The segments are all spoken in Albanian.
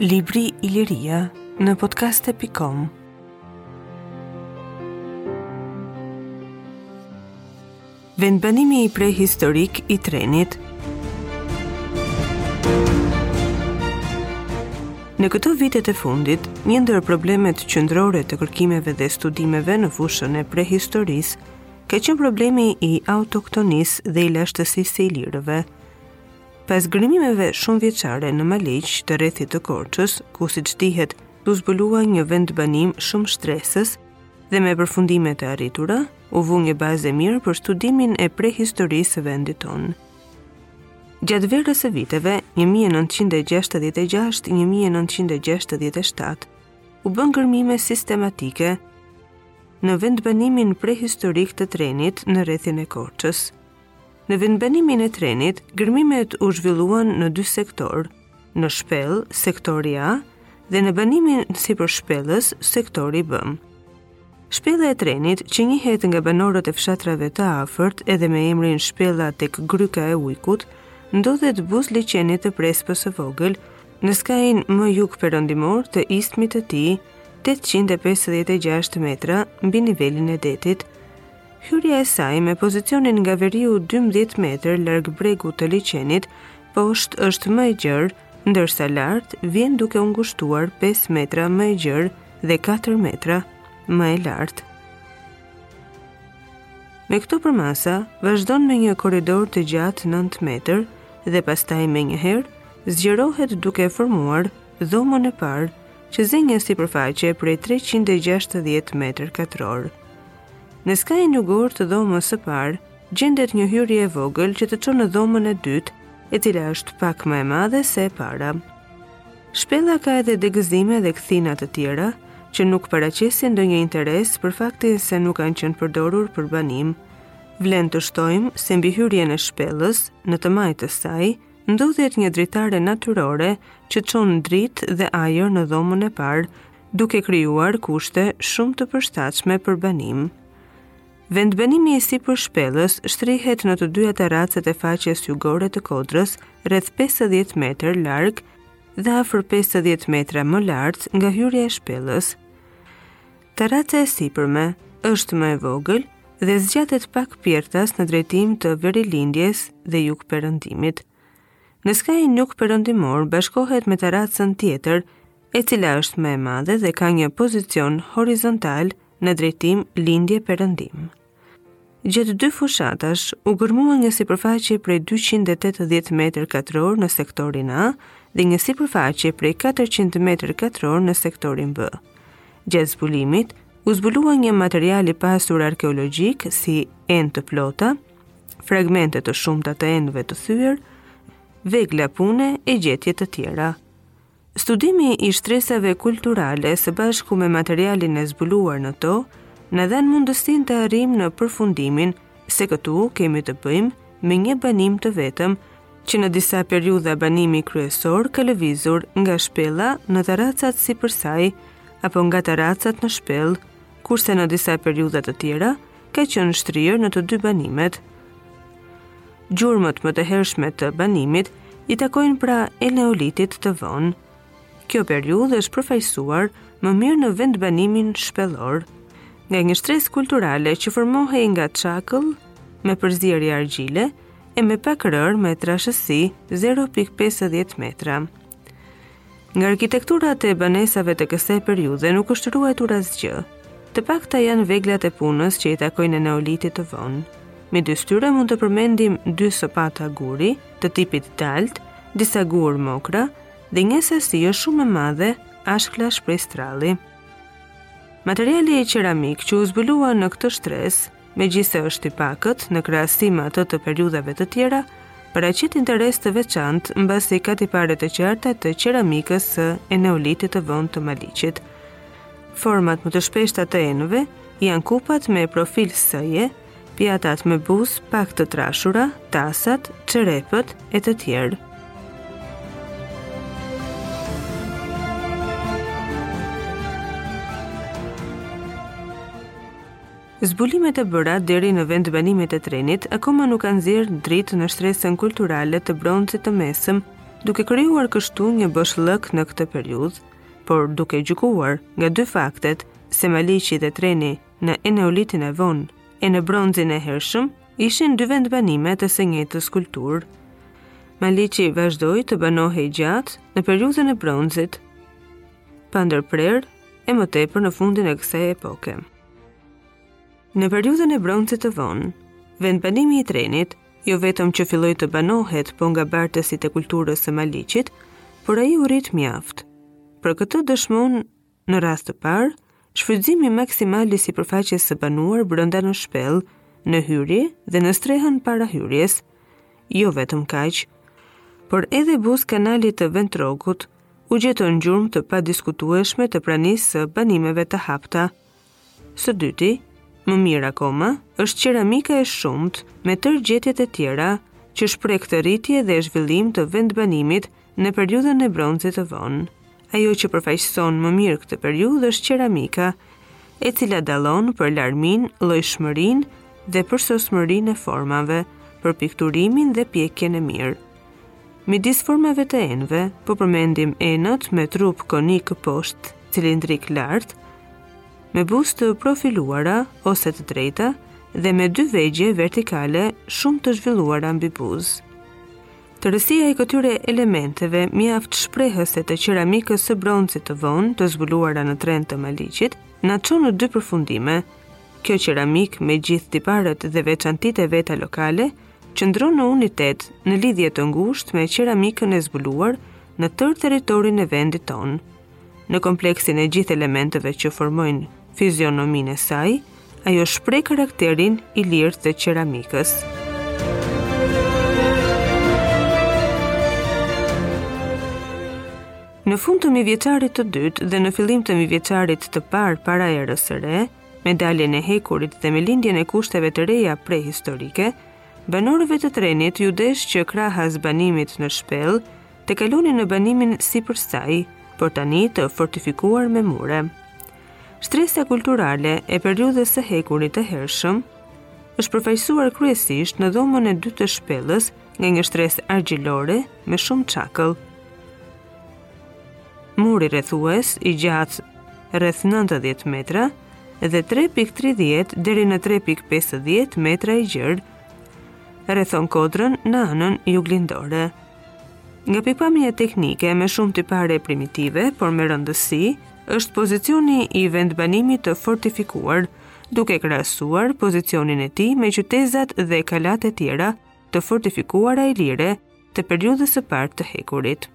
Libri Iliria në podcast.com Vendbanimi prehistorik i Trenit Në këto vitet e fundit, një ndër problemet qëndrore të kërkimeve dhe studimeve në fushën e prehistorisë ka qenë problemi i autoktonisë dhe i lashtësisë së ilirëve. Pas gërmimeve shumëvjeçare në Maliq të rrethit të Korçës, ku siç dihet u zbulua një vendbanim shumështresës dhe me përfundimet e arritura, u vu një bazë e mirë për studimin e prehistorisë së vendit tonë. Gjatë verës së viteve 1966-1967, u bënë gërmime sistematike në vendbanimin prehistorik të Trenit në rrethin e Korçës. Në vendbanimin e Trenit, gërmimet u zhvilluan në dy sektorë, në shpellë, sektori A, dhe në banimin sipër shpellës, sektori B. Shpella e Trenit, që njihet nga banorët e fshatrave të afërt edhe me emrin Shpella tek Gryka e Ujkut, ndodhet buzë liqenit të Prespës së Vogël, në skajin më jugperëndimor të istmit të tij, 856 metra mbi nivelin e detit. Hyrja e saj me pozicionin nga veriu 12 metër larg bregut të liqenit, poshtë është më e gjërë, ndërsa lart vjen duke u ngushtuar 5 metra më e gjërë dhe 4 metra më e lartë. Me këto përmasa, vazhdon me një korridor të gjatë 9 metër dhe pastaj menjëherë, zgjerohet duke formuar dhomën e parë që zë një sipërfaqe prej 360 metër katrorë. Në skajin jugor të dhomës së parë gjendet një hyrje e vogël që të çon në dhomën e dytë, e cila është pak më e madhe se e para. Shpella ka edhe degëzime dhe kthina të tjera që nuk paraqesin ndonjë interes për faktin se nuk kanë qenë përdorur për banim. Vlen të shtojmë se mbi hyrjen e shpellës në të majtë të saj, ndodhet një dritare natyrore që çon dritë dhe ajër në dhomën e parë, duke krijuar kushte shumë të përshtatshme për banim. Vendbanimi sipër shpellës shtrihet në të dyja tarracat e faqes jugore të kodrës, rreth 50 metër larg dhe afër 50 metra më lart nga hyrja e shpellës. Tarraca e sipërme është më e vogël dhe zgjatet pak pjerrtas në drejtim të verilindjes dhe jugperëndimit. Në skajin jugperëndimor bashkohet me tarracën tjetër, e cila është më e madhe dhe ka një pozicion horizontal në drejtim lindje-perëndim. Gjatë dy fushatash, u gërmua një sipërfaqe prej 280 metër katror në sektorin A dhe një sipërfaqe prej 400 metër katror në sektorin B. Gjatë zbulimit, u zbulua një material i pasur arkeologjik si enë të plota, fragmente të shumta të enëve të thyer, vegla pune e gjetje të tjera. Studimi i shtresave kulturale së bashku me materialin e zbuluar në to, na dhanë mundësinë të arrijmë në përfundimin se këtu kemi të bëjmë me një banim të vetëm, që në disa periudha banimi kryesor ka lëvizur nga shpella në taracat sipër saj, apo nga taracat në shpellë, kurse në disa periudha të tjera ka qenë shtrirë në të dy banimet. Gjurmët më të hershme të banimit i takojnë pra eneolitit të vonë. Kjo periudhë është përfaqësuar më mirë në vendbanimin shpellor, nga një shtresë kulturale që formohej nga çakëll me përzierje argjile e me pak rërë me trashësi 0.50 metra. Nga arkitekturat e banesave të kësaj periudhe nuk është ruajtur asgjë. Të pakta janë veglat e punës që i takojnë eneolitit të vonë. Midis tyre mund të përmendim dy sopata guri të tipit daltë, disa gurë mokra dhe një sasi është shumë e madhe ashklash prej stralli. Materiali qeramik që u zbulua në këtë shtresë megjithëse është i pakët në krahasim me atë të periudhave të tjera, paraqet interes të veçantë mbasi ka tipare të qarta të qeramikës së eneolitit të vonë të Maliqit. Format më të shpeshta të enëve janë kupat me profil sëje, pjatat me buzë pak të trashura, tasat, çerepët e të tjerë. Zbulimet e bëra deri në vendbanimet e Trenit akoma nuk kanë nxjerrë dritë në shtresën kulturale të Bronzit të Mesëm, duke krijuar kështu një boshllëk në këtë periudhë, por duke gjykuar nga dy faktet, se Maliqi dhe Treni në Eneolitin e Vonë e në Bronzin e Hershëm ishin dy vendbanime të së njëjtës kulturë. Maliqi vazhdoi të banohej gjatë në periudhën e bronzit, pa ndërprerë e më tepër në fundin e kësaj epoke. Në periudhën e bronzit të vonë, vendbanimi i Trenit jo vetëm që filloi të banohet po nga bartësit e kulturës së Maliqit, por ai u rrit mjaft. Për këtë dëshmon në rast të parë shfrytëzimi maksimal i sipërfaqes së banuar brenda në shpellë, në hyrje dhe në strehën para hyrjes. Jo vetëm kaq, por edhe buzë kanalit të Ventrokut u gjetën gjurmë të padiskutueshme të pranisë së banimeve të hapta. Së dyti, më mirë akoma, është qeramika e shumtë me tërë gjetjet e tjera që shpreh këtë rritje dhe zhvillim të vendbanimit në periudhën e bronzit të vonë. Ajo që përfaqëson më mirë këtë periudhë është qeramika, e cila dallon për larminë, llojshmërinë dhe përsosmërinë e formave, për pikturimin dhe pjekjen e mirë. Midis formave të enëve, po përmendim enët me trup konik poshtë, cilindrik lartë, me buzë të profiluara ose të drejta dhe me dy vegje vertikale shumë të zhvilluara mbi buzë. Tërësia e këtyre elementeve mjaft shprehëse të qeramikës së broncit të vonë të zbuluara në Tren dhe Maliq na çon në dy përfundime. Kjo qeramikë me gjithë tiparet dhe veçantitë e veta lokale qëndron në unitet në lidhje të ngushtë me qeramikën e zbuluar në tërë territorin e vendit tonë. Në kompleksin e gjithë elementeve që formojnë fizionominë e saj, ajo shpreh karakterin ilir të qeramikës. Në fund të mijëvjeçarit të dytë dhe në fillim të mijëvjeçarit të parë para erës së re, Me daljen e hekurit dhe me lindjen e kushteve të reja prehistorike, banorëve të Trenit iu desh që krahas banimit në shpellë, të kalonin në banimin sipër saj, por tani të fortifikuar me mure. Shtresa kulturale e periudhës së hekurit të hershëm është përfaqësuar kryesisht në dhomën e dytë të shpellës nga një shtresë argjilore me shumë çakëll. Muri rrethues i gjatë rreth 90 metra dhe 3.30 deri në 3.50 metra i gjerë rrethon kodrën në anën juglindore. Nga pikëpamja teknike me shumë tipare primitive, por me rëndësi, është pozicioni i vendbanimit të fortifikuar, duke krahasuar pozicionin e tij me qytezat dhe kalatë e tjera, të fortifikuara ilire të periudhës së parë të hekurit.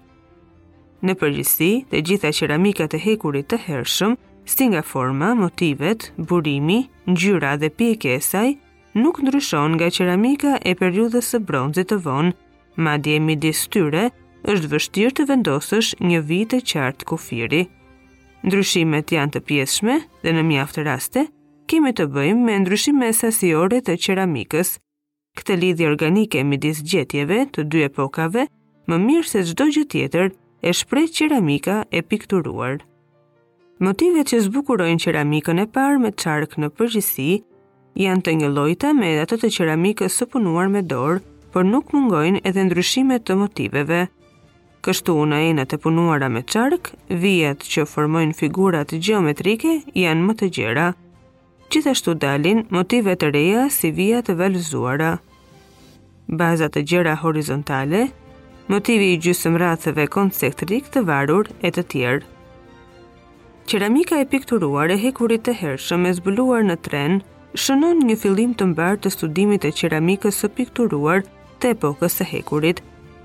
Në përgjithësi, të gjitha qeramikat e hekurit të hershëm, si nga forma, motivet, burimi, ngjyra dhe pjekja e saj, nuk ndryshon nga qeramika e periudhës së bronzit të vonë, madje midis tyre është vështirë të vendosësh një vijë të qartë kufiri. Ndryshimet janë të pjesshme dhe në mjaft raste kemi të bëjmë me ndryshime sasiore të qeramikës, këtë lidhje organike midis gjetjeve të dy epokave, më mirë se çdo gjë tjetër e shpreh qeramika e pikturuar. Motivet që zbukurojnë qeramikën e parë me çark në përgjithësi janë të njëllojta me ato të qeramikës së punuar me dorë, por nuk mungojnë edhe ndryshimet e motiveve. Kështu në enët e punuara me çark, vijat që formojnë figurat gjeometrike janë më të gjera. Gjithashtu dalin motive të reja si vija të valëzuara, breza të gjerë horizontale, motivi i gjysmërrathëve koncentrikë të varur e të tjera. Qeramika e pikturuar e hekurit të hershëm e zbuluar në Tren, shënon një fillim të mbarë të studimit të qeramikës së pikturuar të epokës së hekurit.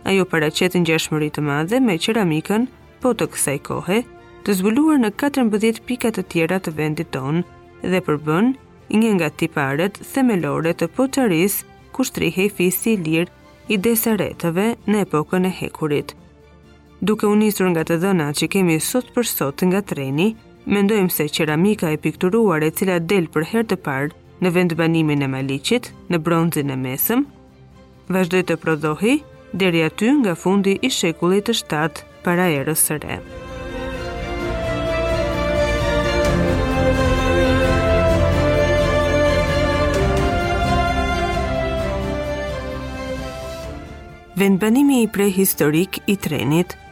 Ajo paraqet ngjashmëri të madhe me qeramikën po të kësaj kohe, të zbuluar në 14 pika të tjera të vendit tonë dhe përbën një nga tiparet themelore të poçarisë ku shtrihej fisi ilir i desaretëve në epokën e hekurit. Duke u nisur nga të dhënat që kemi sot për sot nga Treni, mendojmë se qeramika e pikturuar e cila del për herë të parë në vendbanimin e Maliqit, në bronzin e mesëm, vazhdoi të prodhohej deri aty nga fundi i shekullit të 7 para erës së re. Vendbanimi prehistorik i Trenit